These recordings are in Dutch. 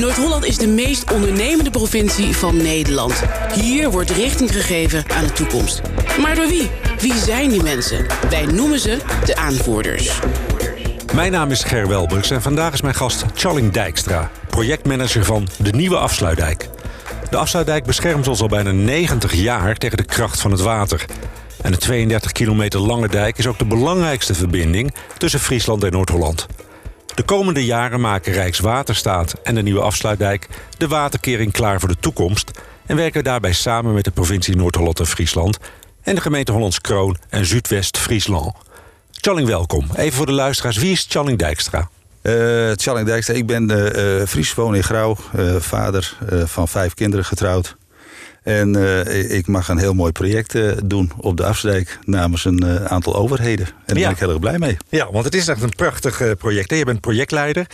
Noord-Holland is de meest ondernemende provincie van Nederland. Hier wordt richting gegeven aan de toekomst. Maar door wie? Wie zijn die mensen? Wij noemen ze de aanvoerders. Mijn naam is Ger Welbers en vandaag is mijn gast Charling Dijkstra, projectmanager van de Nieuwe Afsluitdijk. De Afsluitdijk beschermt ons al bijna 90 jaar tegen de kracht van het water. En de 32 kilometer lange dijk is ook de belangrijkste verbinding tussen Friesland en Noord-Holland. De komende jaren maken Rijkswaterstaat en de nieuwe afsluitdijk de waterkering klaar voor de toekomst en werken daarbij samen met de provincie Noord-Holland en Friesland en de gemeente Hollands Kroon en Zuidwest-Friesland. Challing, welkom. Even voor de luisteraars, wie is Challing Dijkstra? Uh, Challing Dijkstra, ik ben uh, Fries, woon in Grauw, vader van vijf kinderen getrouwd. En uh, ik mag een heel mooi project uh, doen op de Afsdijk namens een uh, aantal overheden. En daar ja. ben ik heel erg blij mee. Ja, want het is echt een prachtig project. Hè? Je bent projectleider.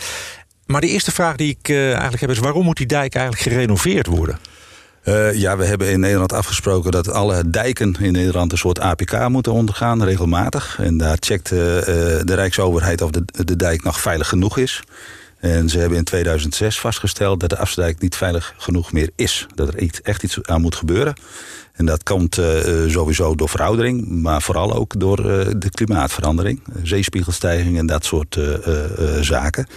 Maar de eerste vraag die ik eigenlijk heb is... waarom moet die dijk eigenlijk gerenoveerd worden? Uh, ja, we hebben in Nederland afgesproken dat alle dijken in Nederland een soort APK moeten ondergaan, regelmatig. En daar checkt uh, de Rijksoverheid of de, de dijk nog veilig genoeg is. En ze hebben in 2006 vastgesteld dat de afsluitdijk niet veilig genoeg meer is. Dat er echt iets aan moet gebeuren. En dat komt uh, sowieso door veroudering, maar vooral ook door uh, de klimaatverandering. Zeespiegelstijging en dat soort uh, zaken.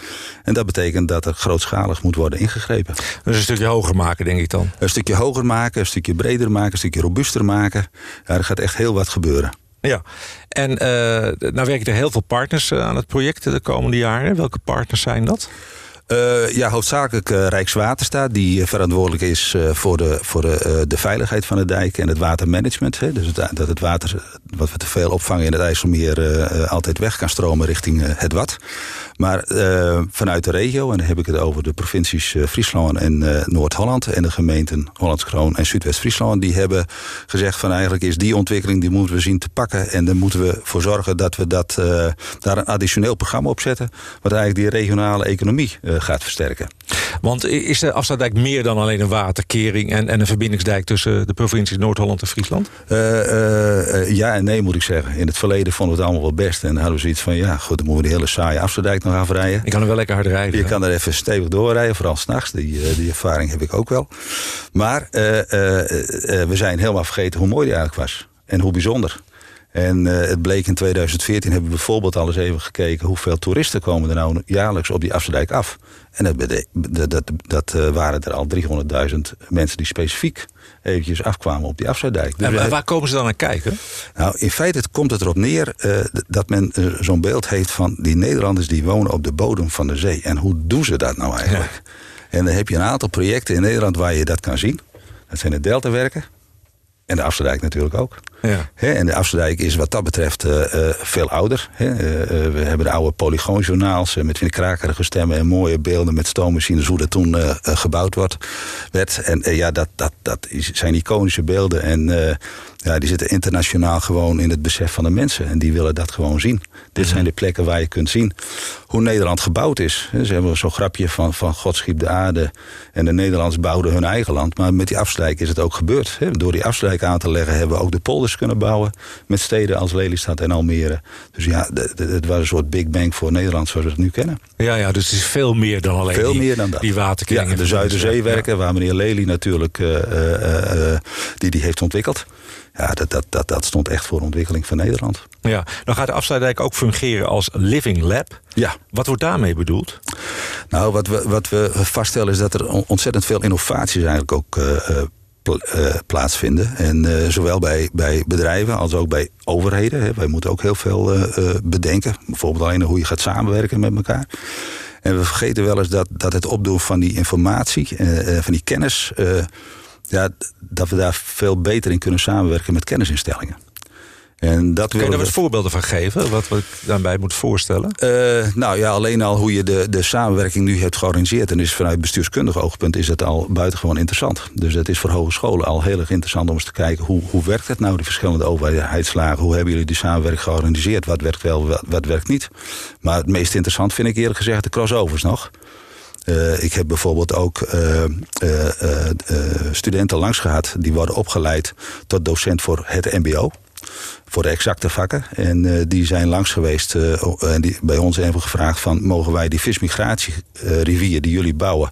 En dat betekent dat er grootschalig moet worden ingegrepen. Dus een stukje hoger maken, denk ik dan? Een stukje hoger maken, een stukje breder maken, een stukje robuuster maken. Ja, er gaat echt heel wat gebeuren. Ja, en uh, nou werken er heel veel partners aan het project de komende jaren. Welke partners zijn dat? Uh, ja, hoofdzakelijk uh, Rijkswaterstaat, die verantwoordelijk is voor, de, voor de, de veiligheid van de dijk en het watermanagement. Hè. Dus dat het water wat we te veel opvangen in het IJsselmeer altijd weg kan stromen richting het wat. Maar vanuit de regio, en dan heb ik het over de provincies Friesland en Noord-Holland en de gemeenten Hollandskroon en Zuidwest-Friesland, die hebben gezegd van eigenlijk is die ontwikkeling die moeten we zien te pakken en dan moeten we voor zorgen dat we dat, daar een additioneel programma op zetten, wat eigenlijk die regionale economie gaat versterken. Want is de afsluitdijk meer dan alleen een waterkering... en, en een verbindingsdijk tussen de provincies Noord-Holland en Friesland? Uh, uh, ja en nee, moet ik zeggen. In het verleden vonden we het allemaal wel best. En dan hadden we zoiets van, ja, goed, dan moeten we die hele saaie afsluitdijk nog afrijden. Je kan er wel lekker hard rijden. Je kan er even stevig doorrijden, vooral s'nachts. Die, die ervaring heb ik ook wel. Maar we zijn helemaal vergeten hoe mooi die eigenlijk was. En hoe bijzonder. En uh, het bleek in 2014 hebben we bijvoorbeeld al eens even gekeken... hoeveel toeristen komen er nou jaarlijks op die Afsluitdijk af. En dat, dat, dat, dat uh, waren er al 300.000 mensen die specifiek eventjes afkwamen op die Afsluitdijk. Dus en waar, waar komen ze dan naar kijken? Nou, in feite komt het erop neer uh, dat men zo'n beeld heeft van... die Nederlanders die wonen op de bodem van de zee. En hoe doen ze dat nou eigenlijk? Ja. En dan heb je een aantal projecten in Nederland waar je dat kan zien. Dat zijn de deltawerken. En de Afsluitdijk natuurlijk ook. Ja. He, en de Afsluitdijk is wat dat betreft uh, uh, veel ouder. He, uh, we hebben de oude polygoonjournaals met van krakerige stemmen... en mooie beelden met stoommachines hoe dat toen gebouwd wordt, werd. En ja, dat, dat, dat zijn iconische beelden. En ja, die zitten internationaal gewoon in het besef van de mensen. En die willen dat gewoon zien. Dit zijn de plekken waar je kunt zien hoe Nederland gebouwd is. Ze hebben zo'n grapje van, van God schiep de aarde... en de Nederlanders bouwden hun eigen land. Maar met die afsluik is het ook gebeurd. Door die afsluik aan te leggen hebben we ook de polders kunnen bouwen... met steden als Lelystad en Almere. Dus ja, het was een soort Big Bang voor Nederland zoals we het nu kennen. Ja, ja dus het is veel meer dan alleen veel die, meer dan dat. die waterkeringen. Ja, de Zuiderzeewerken, ja. waar meneer Lely natuurlijk uh, uh, uh, die, die heeft ontwikkeld ja, dat, dat, dat, dat stond echt voor ontwikkeling van Nederland. Ja, dan gaat de Afsluitdijk ook fungeren als living lab. Ja. Wat wordt daarmee bedoeld? Nou, wat we, wat we vaststellen is dat er ontzettend veel innovaties eigenlijk ook plaatsvinden. En uh, zowel bij, bij bedrijven als ook bij overheden. Hè. Wij moeten ook heel veel bedenken. Bijvoorbeeld alleen hoe je gaat samenwerken met elkaar. En we vergeten wel eens dat, dat het opdoen van die informatie, van die kennis ja, dat we daar veel beter in kunnen samenwerken met kennisinstellingen. En dat Kun je daar wat voorbeelden van geven? Wat ik daarbij moet voorstellen? Uh, nou ja, alleen al hoe je de, de samenwerking nu hebt georganiseerd... en is vanuit bestuurskundig oogpunt is dat al buitengewoon interessant. Dus het is voor hogescholen al heel erg interessant om eens te kijken... hoe, hoe werkt het nou, de verschillende overheidslagen? Hoe hebben jullie die samenwerking georganiseerd? Wat werkt wel, wat, wat werkt niet? Maar het meest interessant vind ik eerlijk gezegd de crossovers nog... Uh, ik heb bijvoorbeeld ook uh, uh, studenten langs gehad... die worden opgeleid tot docent voor het mbo. Voor de exacte vakken. En die zijn langs geweest en die bij ons even gevraagd van... mogen wij die vismigratierivier die jullie bouwen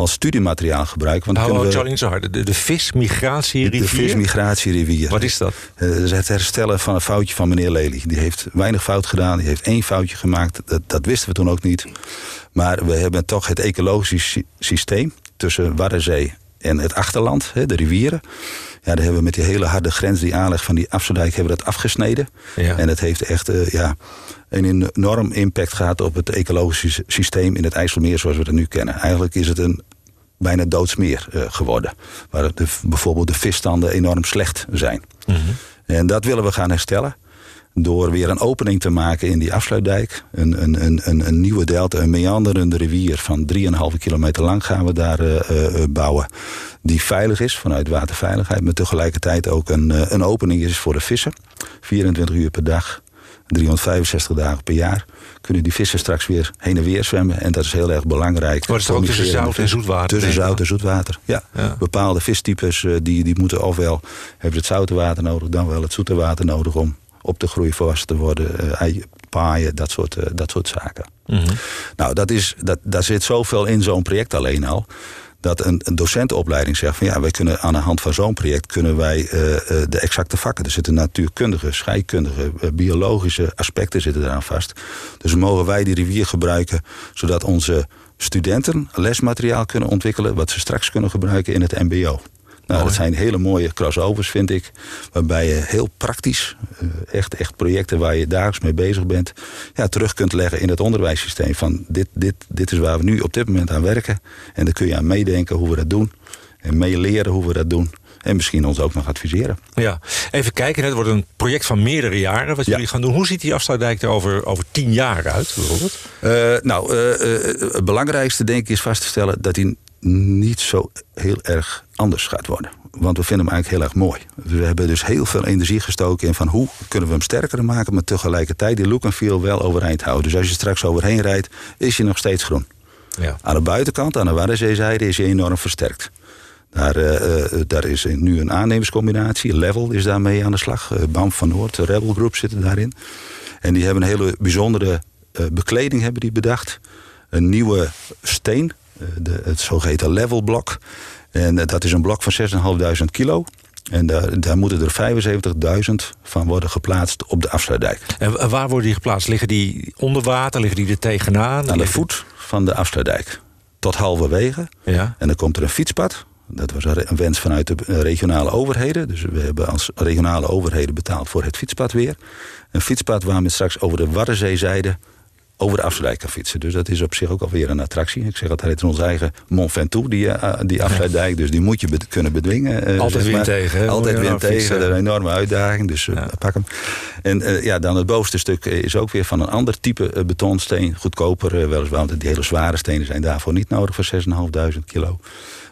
als studiemateriaal gebruiken. Want Hou we, niet zo hard. De, de vismigratierivier? De vismigratierivier. Wat is dat? Uh, het herstellen van een foutje van meneer Lely. Die heeft weinig fout gedaan. Die heeft één foutje gemaakt. Dat, dat wisten we toen ook niet. Maar we hebben toch het ecologisch systeem tussen Waddenzee en het achterland, de rivieren. Ja, daar hebben we met die hele harde grens, die aanleg van die Afsluitdijk, hebben we dat afgesneden. Ja. En het heeft echt uh, ja, een enorm impact gehad op het ecologische systeem in het IJsselmeer zoals we het nu kennen. Eigenlijk is het een bijna doodsmeer uh, geworden. Waar de, bijvoorbeeld de visstanden enorm slecht zijn. Mm -hmm. En dat willen we gaan herstellen door weer een opening te maken in die afsluitdijk. Een, een, een, een nieuwe delta, een meanderende rivier van 3,5 kilometer lang gaan we daar uh, uh, bouwen. Die veilig is vanuit waterveiligheid, maar tegelijkertijd ook een, uh, een opening is voor de vissen. 24 uur per dag, 365 dagen per jaar kunnen die vissen straks weer heen en weer zwemmen. En dat is heel erg belangrijk. Maar is het ook tussen zout en zoetwater? Tussen zout en zoetwater, ja. ja. Bepaalde vistypes die, die moeten ofwel hebben het zoute water nodig... dan wel het zoete water nodig om op de groei volwassen te worden, uh, paaien, dat soort, uh, dat soort zaken. Mm -hmm. Nou, dat is, dat, daar zit zoveel in zo'n project alleen al dat een, een docentenopleiding zegt van ja, wij kunnen aan de hand van zo'n project kunnen wij uh, de exacte vakken. Er zitten natuurkundige, scheikundige, uh, biologische aspecten zitten eraan vast. Dus mogen wij die rivier gebruiken zodat onze studenten lesmateriaal kunnen ontwikkelen wat ze straks kunnen gebruiken in het MBO. Nou, dat zijn hele mooie crossovers, vind ik. Waarbij je heel praktisch, eh, echt, echt projecten waar je dagelijks mee bezig bent... Ja, terug kunt leggen in het onderwijssysteem. Van dit, dit, dit is waar we nu op dit moment aan werken. En dan kun je aan meedenken hoe we dat doen. En meeleren hoe we dat doen. En misschien ons ook nog adviseren. Ja, even kijken. Het wordt een project van meerdere jaren wat jullie gaan doen. Hoe ziet die afsluitdijk er over, over tien jaar uit, bijvoorbeeld? Uh, nou, uh, het belangrijkste denk ik is vast te stellen... dat hij niet zo heel erg anders gaat worden. Want we vinden hem eigenlijk heel erg mooi. We hebben dus heel veel energie gestoken in van hoe kunnen we hem sterker maken... maar tegelijkertijd die look en feel wel overeind houden. Dus als je straks overheen rijdt, is hij nog steeds groen. Ja. Aan de buitenkant, aan de Waddenzeezijde, is hij enorm versterkt. Daar, uh, daar is nu een aannemerscombinatie. Level is daarmee aan de slag. Uh, BAM van Noord, Rebel Group zitten daarin. En die hebben een hele bijzondere bekleding hebben die bedacht. Een nieuwe steen eh, de, het zogeheten levelblok. En eh, dat is een blok van 6.500 kilo. En daar, daar moeten er 75.000 van worden geplaatst op de afsluitdijk. En waar worden die geplaatst? Liggen die onder water? Liggen die er tegenaan? Aan de voet van de afsluitdijk. Tot halverwege. Ja. En dan komt er een fietspad. Dat was een wens vanuit de eh, regionale overheden. Dus we hebben als regionale overheden betaald voor het fietspad weer. Een fietspad waar we straks over de Waddenzeezijde over de afsluitdijk kan fietsen. Dus dat is op zich ook alweer een attractie. Ik zeg altijd, het is onze eigen Mont Ventoux, die, uh, die afsluitdijk. Dus die moet je kunnen bedwingen. Uh, altijd weer tegen. Altijd weer tegen. Dat is een enorme uitdaging. Dus pak hem. En ja, dan het bovenste stuk is ook weer van een ander type betonsteen. Goedkoper weliswaar, want die hele zware stenen zijn daarvoor niet nodig voor 6.500 kilo.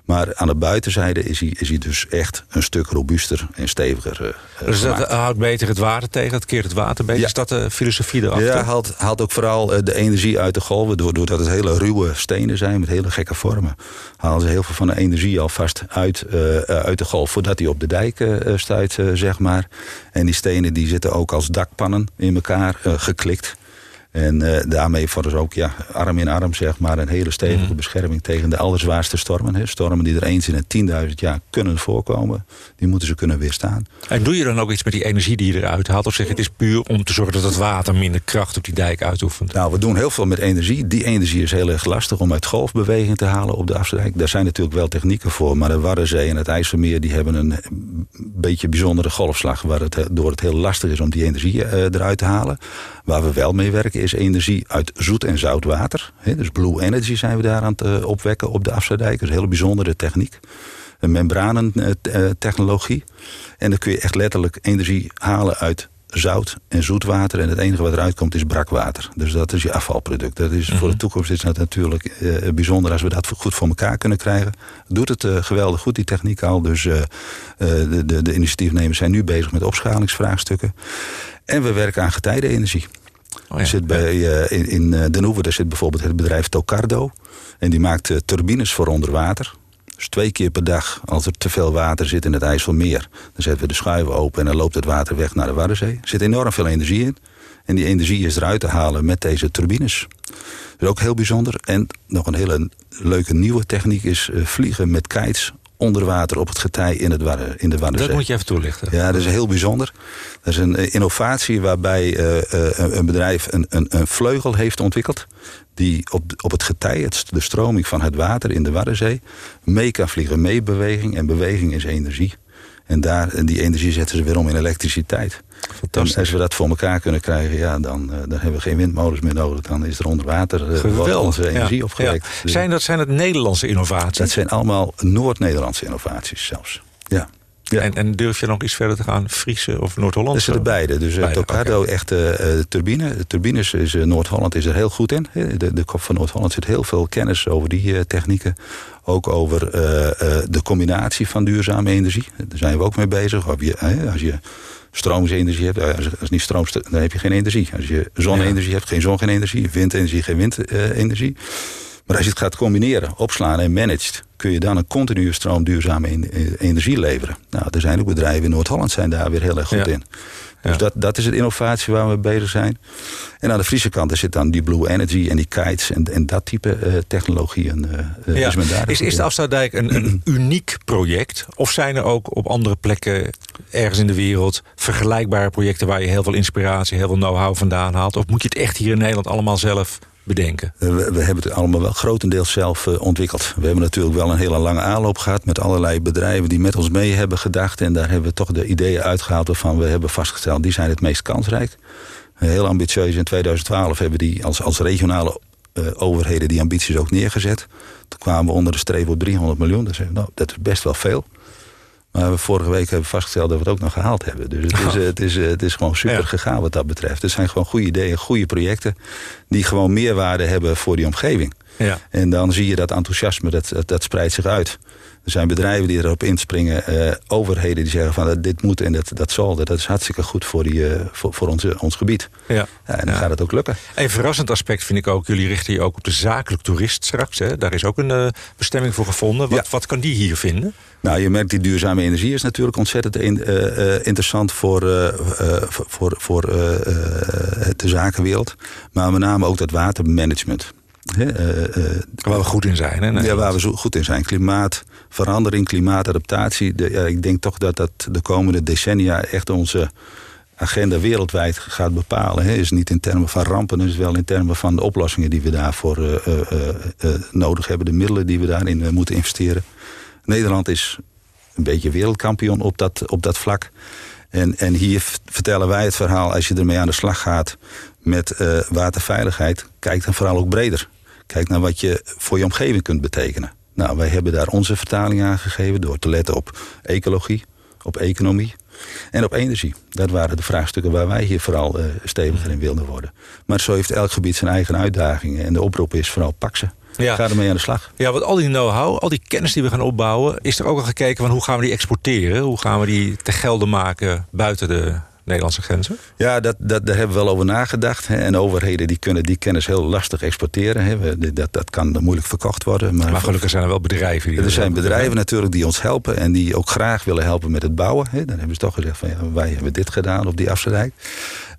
Maar aan de buitenzijde is hij, is hij dus echt een stuk robuuster en steviger uh, Dus dat houdt beter het water tegen, het keert het water beter? Is dat de filosofie erachter? Ja, haalt, haalt ook vooral eh, de energie uit de golven. Doordat het hele ruwe stenen zijn met hele gekke vormen. Halen ze heel veel van de energie alvast uit, uh, uit de golf voordat hij op de dijk uh, stuit, zeg maar. En die stenen die zitten ook als dakpannen in elkaar geklikt. En uh, daarmee voor dus ook ja, arm in arm zeg maar, een hele stevige mhm. bescherming tegen de allerzwaarste stormen. Hè. Stormen die er eens in een 10.000 jaar kunnen voorkomen. Die moeten ze kunnen weerstaan. En doe je dan ook iets met die energie die je eruit haalt? Of zeg je het is puur om te zorgen dat het water minder kracht op die dijk uitoefent? Nou, we doen heel veel met energie. Die energie is heel erg lastig om uit golfbeweging te halen op de afsluitdijk. Daar zijn natuurlijk wel technieken voor. Maar de Waddenzee en het IJsselmeer die hebben een beetje bijzondere golfslag. Waar het door het heel lastig is om die energie uh, eruit te halen. Waar we wel mee werken is energie uit zoet en zout water. dus Blue Energy zijn we daar aan het eh, opwekken op de Afsluitdijk. Dat is een hele bijzondere techniek. Een membranentechnologie. En dan kun je echt letterlijk energie halen uit zout en zoetwater. En het enige wat eruit komt is brakwater. Dus dat is je afvalproduct. Dat is, Voor de mhm. toekomst is dat natuurlijk bijzonder als we dat goed voor elkaar kunnen krijgen. Doet het geweldig goed, die techniek al. Dus de, de, de initiatiefnemers zijn nu bezig met opschalingsvraagstukken. En we werken aan getijdenenergie. Oh ja, zit bij, uh, in, in Den Hoever daar zit bijvoorbeeld het bedrijf Tocardo. En die maakt turbines voor onder water. Dus twee keer per dag, als er te veel water zit in het IJsselmeer... dan zetten we de schuiven open en dan loopt het water weg naar de Waddenzee. Er zit enorm veel energie in. En die energie is eruit te halen met deze turbines. Dat is ook heel bijzonder. En nog een hele leuke nieuwe techniek is vliegen met kites onder water op het getij in, het in de Waddenzee. Dat moet je even toelichten. Ja, dat is heel bijzonder. Dat is een innovatie waarbij een bedrijf een, een, een, vleugel heeft ontwikkeld... die op, op het getij, het, de stroming van het water in de Waddenzee... mee kan vliegen, mee beweging. En beweging is energie. En daar, die energie zetten ze weer om in elektriciteit. En als we dat voor elkaar kunnen krijgen, ja, dan, uh, dan hebben we geen windmolens meer nodig. Dan is er onder water uh, onze energie ja, opgewekt. Ja. Zijn, dat, zijn het Nederlandse innovaties? Dat zijn allemaal Noord-Nederlandse innovaties zelfs. Ja. Ja. En, en, durf je nog iets verder te gaan? Friese of Noord-Holland? Dat zijn er beide. Dus beide, Tocado okay. echt uh, turbine. De turbines is Noord-Holland is er heel goed in. De, de kop van Noord-Holland zit heel veel kennis over die technieken. Ook over de combinatie van duurzame energie. Daar zijn we ook mee bezig. Als je, als je stroomenergie hebt, als het niet stroom, dan heb je geen energie. Als je zonne-energie hebt, geen zon, geen energie. Windenergie, geen windenergie. Maar als je het gaat combineren, opslaan en managed... kun je dan een continue stroom duurzame energie leveren. Nou, er zijn ook bedrijven in Noord-Holland zijn daar weer heel erg goed in. Dus dat, dat is het innovatie waar we bezig zijn. En aan de Friese kant zit dan die Blue Energy en die kites en, en dat type uh, technologieën. Uh, ja. is, is, is de Afsluitdijk een, een uniek project? Of zijn er ook op andere plekken ergens in de wereld vergelijkbare projecten waar je heel veel inspiratie, heel veel know-how vandaan haalt? Of moet je het echt hier in Nederland allemaal zelf bedenken? We, hebben het allemaal wel grotendeels zelf uh, ontwikkeld. We hebben natuurlijk wel een hele lange aanloop gehad... met allerlei bedrijven die met ons mee hebben gedacht. En daar hebben we toch de ideeën uitgehaald waarvan we hebben vastgesteld... die zijn het meest kansrijk. Heel ambitieus. In 2012 hebben die als, als regionale uh, overheden die ambities ook neergezet. Toen kwamen we onder de streep op 300 miljoen. Dat, nou, dat is best wel veel. Maar we vorige week hebben vastgesteld dat we het ook nog gehaald hebben. Dus het is, oh. het is, het is gewoon super gegaan wat dat betreft. Het zijn gewoon goede ideeën, goede projecten... die gewoon meerwaarde hebben voor die omgeving. Ja. En dan zie je dat enthousiasme, dat, dat, dat spreidt zich uit. Er zijn bedrijven die erop inspringen. Uh, overheden die zeggen van dat dit moet en dat, dat zal. Dat is hartstikke goed voor, die, uh, voor, voor onze, ons gebied. Ja. ja en dan gaat het ook lukken. Een verrassend aspect vind ik ook. Jullie richten je ook op de zakelijk toerist straks. Hè? Daar is ook een uh, bestemming voor gevonden. Wat, wat kan die hier vinden? Nou, je merkt die duurzame energie is natuurlijk ontzettend in, interessant voor, voor, voor de zakenwereld. Maar met name ook dat watermanagement. Waar we goed in zijn. Hè? Ja, waar we zo goed in zijn. Klimaatverandering, klimaatadaptatie. De, ja, ik denk toch dat dat de komende decennia echt onze agenda wereldwijd gaat bepalen. Hè. Is niet in termen van rampen, is wel in termen van de oplossingen die we daarvoor uh, nodig hebben. De middelen die we daarin moeten investeren. Nederland is een beetje wereldkampioen op dat, op dat vlak. En, en hier vertellen wij het verhaal, als je ermee aan de slag gaat met waterveiligheid, kijk dan vooral ook breder. Kijk naar wat je voor je omgeving kunt betekenen. Nou, wij hebben daar onze vertaling aan gegeven door te letten op ecologie, op economie en op energie. Dat waren de vraagstukken waar wij hier vooral uh, steviger in wilden worden. Maar zo heeft elk gebied zijn eigen uitdagingen. En de oproep is vooral pak ze. Ja. Ga ermee aan de slag. Ja, want al die know-how, al die kennis die we gaan opbouwen... is er ook al gekeken van hoe gaan we die exporteren? Hoe gaan we die te gelden maken buiten de Nederlandse grenzen? Ja, dat, dat, daar hebben we wel over nagedacht. Hè. En overheden die kunnen die kennis heel lastig exporteren. Hè. Dat, dat kan moeilijk verkocht worden. Maar, maar gelukkig zijn er wel bedrijven. Die er zijn bedrijven natuurlijk die ons helpen. En die ook graag willen helpen met het bouwen. Hè. Dan hebben ze toch gezegd van ja, wij hebben dit gedaan op die afsluiting.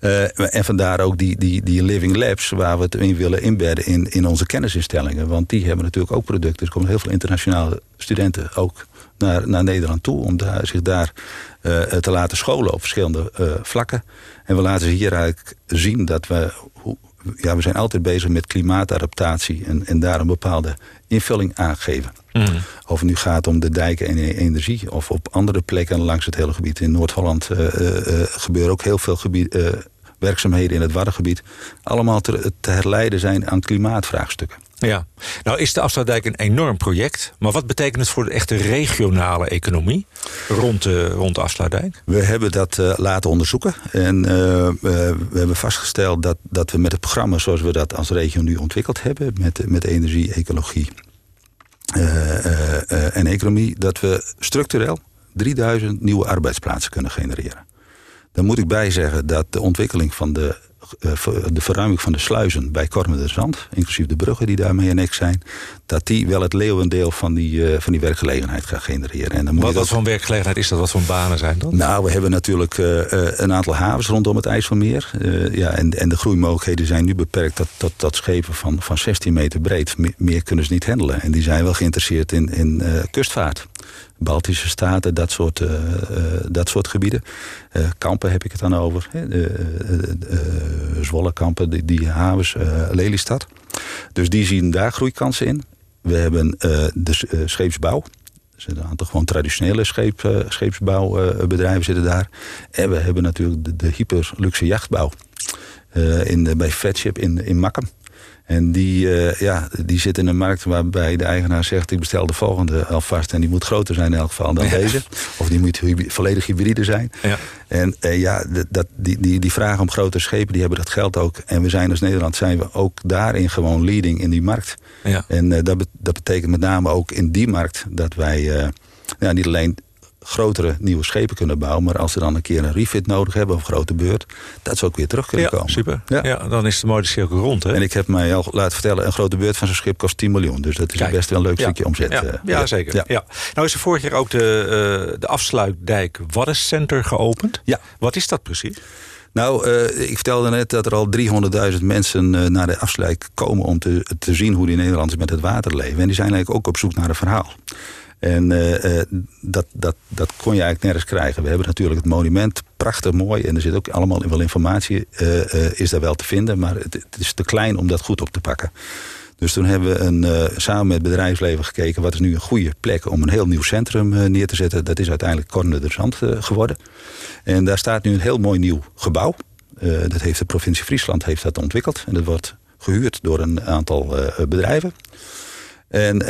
Uh, en vandaar ook die, die, die living labs waar we het in willen inbedden in, in onze kennisinstellingen. Want die hebben natuurlijk ook producten. Er komen heel veel internationale studenten ook naar, naar Nederland toe... om daar, zich daar uh, te laten scholen op verschillende uh, vlakken. En we laten ze hier eigenlijk zien dat we... Hoe, ja, we zijn altijd bezig met klimaatadaptatie... en, en daar een bepaalde invulling aan geven. Mm. Of het nu gaat om de dijken en energie... of op andere plekken langs het hele gebied. In Noord-Holland uh, gebeuren ook heel veel gebied, werkzaamheden in het Waddengebied... allemaal te, te herleiden zijn aan klimaatvraagstukken. Ja, nou is de Afsluitdijk een enorm project. Maar wat betekent het voor de echte regionale economie rond de, rond Afsluitdijk? We hebben dat uh, laten onderzoeken. En uh, we hebben vastgesteld dat, dat we met het programma zoals we dat als regio nu ontwikkeld hebben... met, met energie, ecologie en economie... dat we structureel 3000 nieuwe arbeidsplaatsen kunnen genereren. Dan moet ik bij zeggen dat de ontwikkeling van de de verruiming van de sluizen bij Kormen Zand, inclusief de bruggen die daarmee en zijn, dat die wel het leeuwendeel van die, van die werkgelegenheid gaat genereren. En dan moet wat, wat voor werkgelegenheid is dat? Wat voor banen zijn dat? Nou, we hebben natuurlijk een aantal havens rondom het IJsselmeer. ja, en, en de groeimogelijkheden zijn nu beperkt tot, tot, tot schepen van, van 16 meter breed. meer kunnen ze niet handelen. En die zijn wel geïnteresseerd in, in kustvaart. Baltische staten, dat soort, uh, dat soort gebieden. Uh, kampen heb ik het dan over. Zwolle kampen, die, die havens, Lelystad. Dus die zien daar groeikansen in. We hebben de scheepsbouw. Er zijn een aantal gewoon traditionele scheep, scheepsbouwbedrijven zitten daar. En we hebben natuurlijk de, de hyperluxe jachtbouw. in, bij Fatship in, in. En die, uh, ja, die zit in een markt waarbij de eigenaar zegt... ik bestel de volgende alvast en die moet groter zijn in elk geval dan deze. Of die moet volledig hybride zijn. Ja. En uh, ja, dat, die, die, die vragen om grotere schepen, die hebben dat geld ook. En we zijn als Nederland zijn we ook daarin gewoon leading in die markt. Ja. En uh, dat, dat betekent met name ook in die markt dat wij... ja, niet alleen grotere nieuwe schepen kunnen bouwen. Maar als ze dan een keer een refit nodig hebben of een grote beurt... dat ze ook weer terug kunnen ja, komen. Super. Ja. ja, dan is de mooie cirkel rond. Hè? En ik heb mij al laten vertellen... een grote beurt van zo'n schip kost 10 miljoen. Dus dat is best wel een leuk stukje omzet. Ja, uh, ja zeker. Ja. Nou is er vorig jaar ook de, uh, de afsluitdijk Waddencenter geopend. Ja. Wat is dat precies? Nou, uh, ik vertelde net dat er al 300.000 mensen uh, naar de afsluit komen... om te, te zien hoe die Nederlanders met het water leven. En die zijn eigenlijk ook op zoek naar een verhaal. En uh, dat, dat, dat kon je eigenlijk nergens krijgen. We hebben natuurlijk het monument, prachtig mooi. En er zit ook allemaal wel informatie, uh, is daar wel te vinden. Maar het, het, is te klein om dat goed op te pakken. Dus toen hebben we een, samen met het bedrijfsleven gekeken... wat is nu een goede plek om een heel nieuw centrum neer te zetten. Dat is uiteindelijk Corne de Zand geworden. En daar staat nu een heel mooi nieuw gebouw. dat heeft de provincie Friesland heeft dat ontwikkeld. En dat wordt gehuurd door een aantal bedrijven. En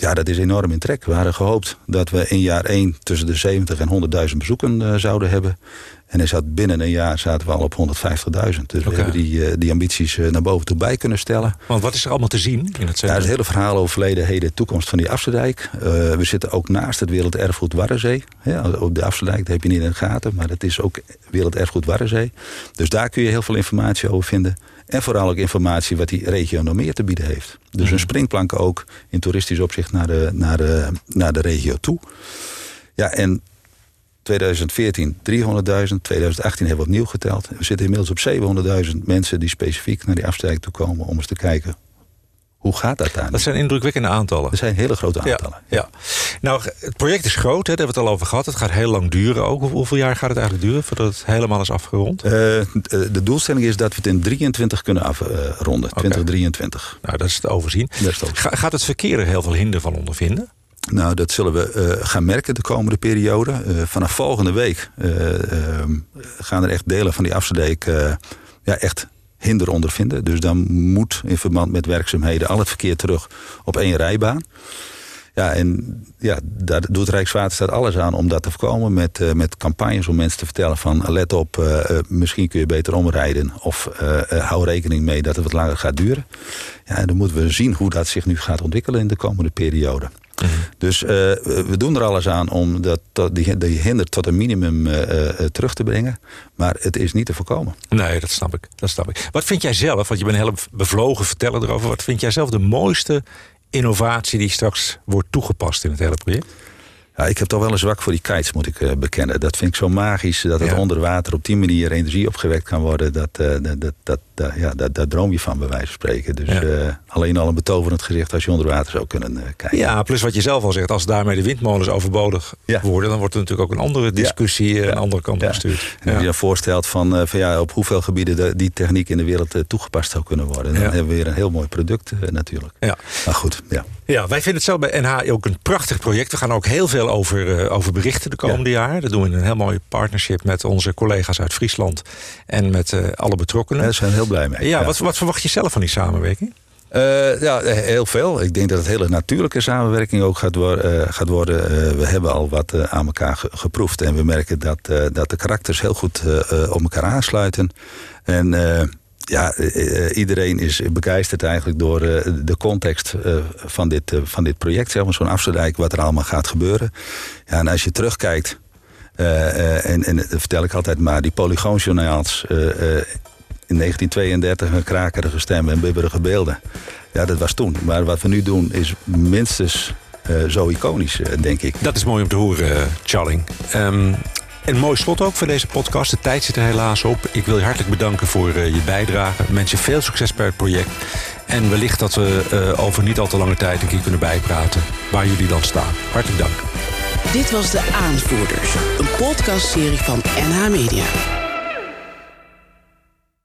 ja, dat is enorm in trek. We hadden gehoopt dat we in jaar 1 tussen de 70 en 100.000 bezoeken uh, zouden hebben. En er zat binnen een jaar zaten we al op 150.000. Dus we hebben die, uh, die ambities uh, naar boven toe bij kunnen stellen. Want wat is er allemaal te zien in het centrum? Ja, het hele verhaal over verleden, heden, toekomst van die Afsterdijk. we zitten ook naast het Werelderfgoed Warrenzee. Ja, op de Afsterdijk, dat heb je niet in de gaten. Maar het is ook Werelderfgoed Warrenzee. Dus daar kun je heel veel informatie over vinden. En vooral ook informatie wat die regio nog meer te bieden heeft. Dus een mhm. springplank ook in toeristisch opzicht naar de, naar de, naar de regio toe. Ja, en 2014 300.000, 2018 hebben we opnieuw geteld. We zitten inmiddels op 700.000 mensen die specifiek naar die afstijging toe komen... om eens te kijken hoe gaat dat daar? Dat zijn indrukwekkende aantallen. Dat zijn hele grote aantallen. Ja, Nou, het project is groot, hè, daar hebben we het al over gehad. Het gaat heel lang duren ook. Hoeveel jaar gaat het eigenlijk duren voordat het helemaal is afgerond? Uh, de doelstelling is dat we het in 23 kunnen afronden. 2023. Nou, dat is te overzien. Dat is gaat het verkeer er heel veel hinder van ondervinden? Nou, dat zullen we uh, gaan merken de komende periode. Uh, vanaf volgende week gaan er echt delen van die Afsterdijk ja, echt hinder ondervinden. Dus dan moet in verband met werkzaamheden al het verkeer terug op één rijbaan. Ja, en ja, daar doet Rijkswaterstaat alles aan om dat te voorkomen. Met, uh, met campagnes om mensen te vertellen van let op, uh, misschien kun je beter omrijden. Of hou rekening mee dat het wat langer gaat duren. Ja, en dan moeten we zien hoe dat zich nu gaat ontwikkelen in de komende periode. Mhm. Dus uh, we doen er alles aan om dat, die, die hinder tot een minimum uh, terug te brengen. Maar het is niet te voorkomen. Nee, dat snap ik. Dat snap ik. Wat vind jij zelf, want je bent een hele bevlogen verteller erover. Wat vind jij zelf de mooiste innovatie die straks wordt toegepast in het hele project? Ja, ik heb toch wel een zwak voor die kites, moet ik uh, bekennen. Dat vind ik zo magisch, dat het onder water op die manier energie opgewekt kan worden. Dat, uh, dat, dat, dat, ja, dat, daar droom je van, bij wijze van spreken. Dus ja. uh, alleen al een betoverend gezicht als je onder water zou kunnen kijken. Ja, plus wat je zelf al zegt, als daarmee de windmolens overbodig ja. worden... dan wordt er natuurlijk ook een andere discussie een andere kant gestuurd. En als je dan voorstelt van, van ja, op hoeveel gebieden de, die techniek in de wereld toegepast zou kunnen worden... dan hebben we weer een heel mooi product natuurlijk. Ja. Maar goed, ja. Ja, wij vinden het zo bij NH ook een prachtig project. We gaan ook heel veel over, uh, over berichten de komende ja. jaar. Dat doen we in een heel mooi partnership met onze collega's uit Friesland. En met uh, alle betrokkenen. Daar zijn we heel blij mee. Ja, Wat, wat verwacht je zelf van die samenwerking? Uh, ja, heel veel. Ik denk dat het hele natuurlijke samenwerking ook gaat, gaat worden. we hebben al wat aan elkaar geproefd. En we merken dat, dat de karakters heel goed op elkaar aansluiten. En ja, eh, eh, iedereen is begeisterd eigenlijk door eh, de context van, dit, van dit project. Zeg maar, zo'n Afsterdijk, wat er allemaal gaat gebeuren. Ja, en als je terugkijkt, en, en dat vertel ik altijd maar, die polygoonjournaals in 1932 een krakerige stem en bibberige beelden. Ja, dat was toen. Maar wat we nu doen is minstens zo iconisch, denk ik. Dat is mooi om te horen, Charling. Um, een mooi slot ook voor deze podcast. De tijd zit er helaas op. Ik wil je hartelijk bedanken voor uh, je bijdrage. Mensen, veel succes bij het project. En wellicht dat we uh, over niet al te lange tijd een keer kunnen bijpraten waar jullie dan staan. Hartelijk dank. Dit was De Aanvoerders, een podcastserie van NH Media.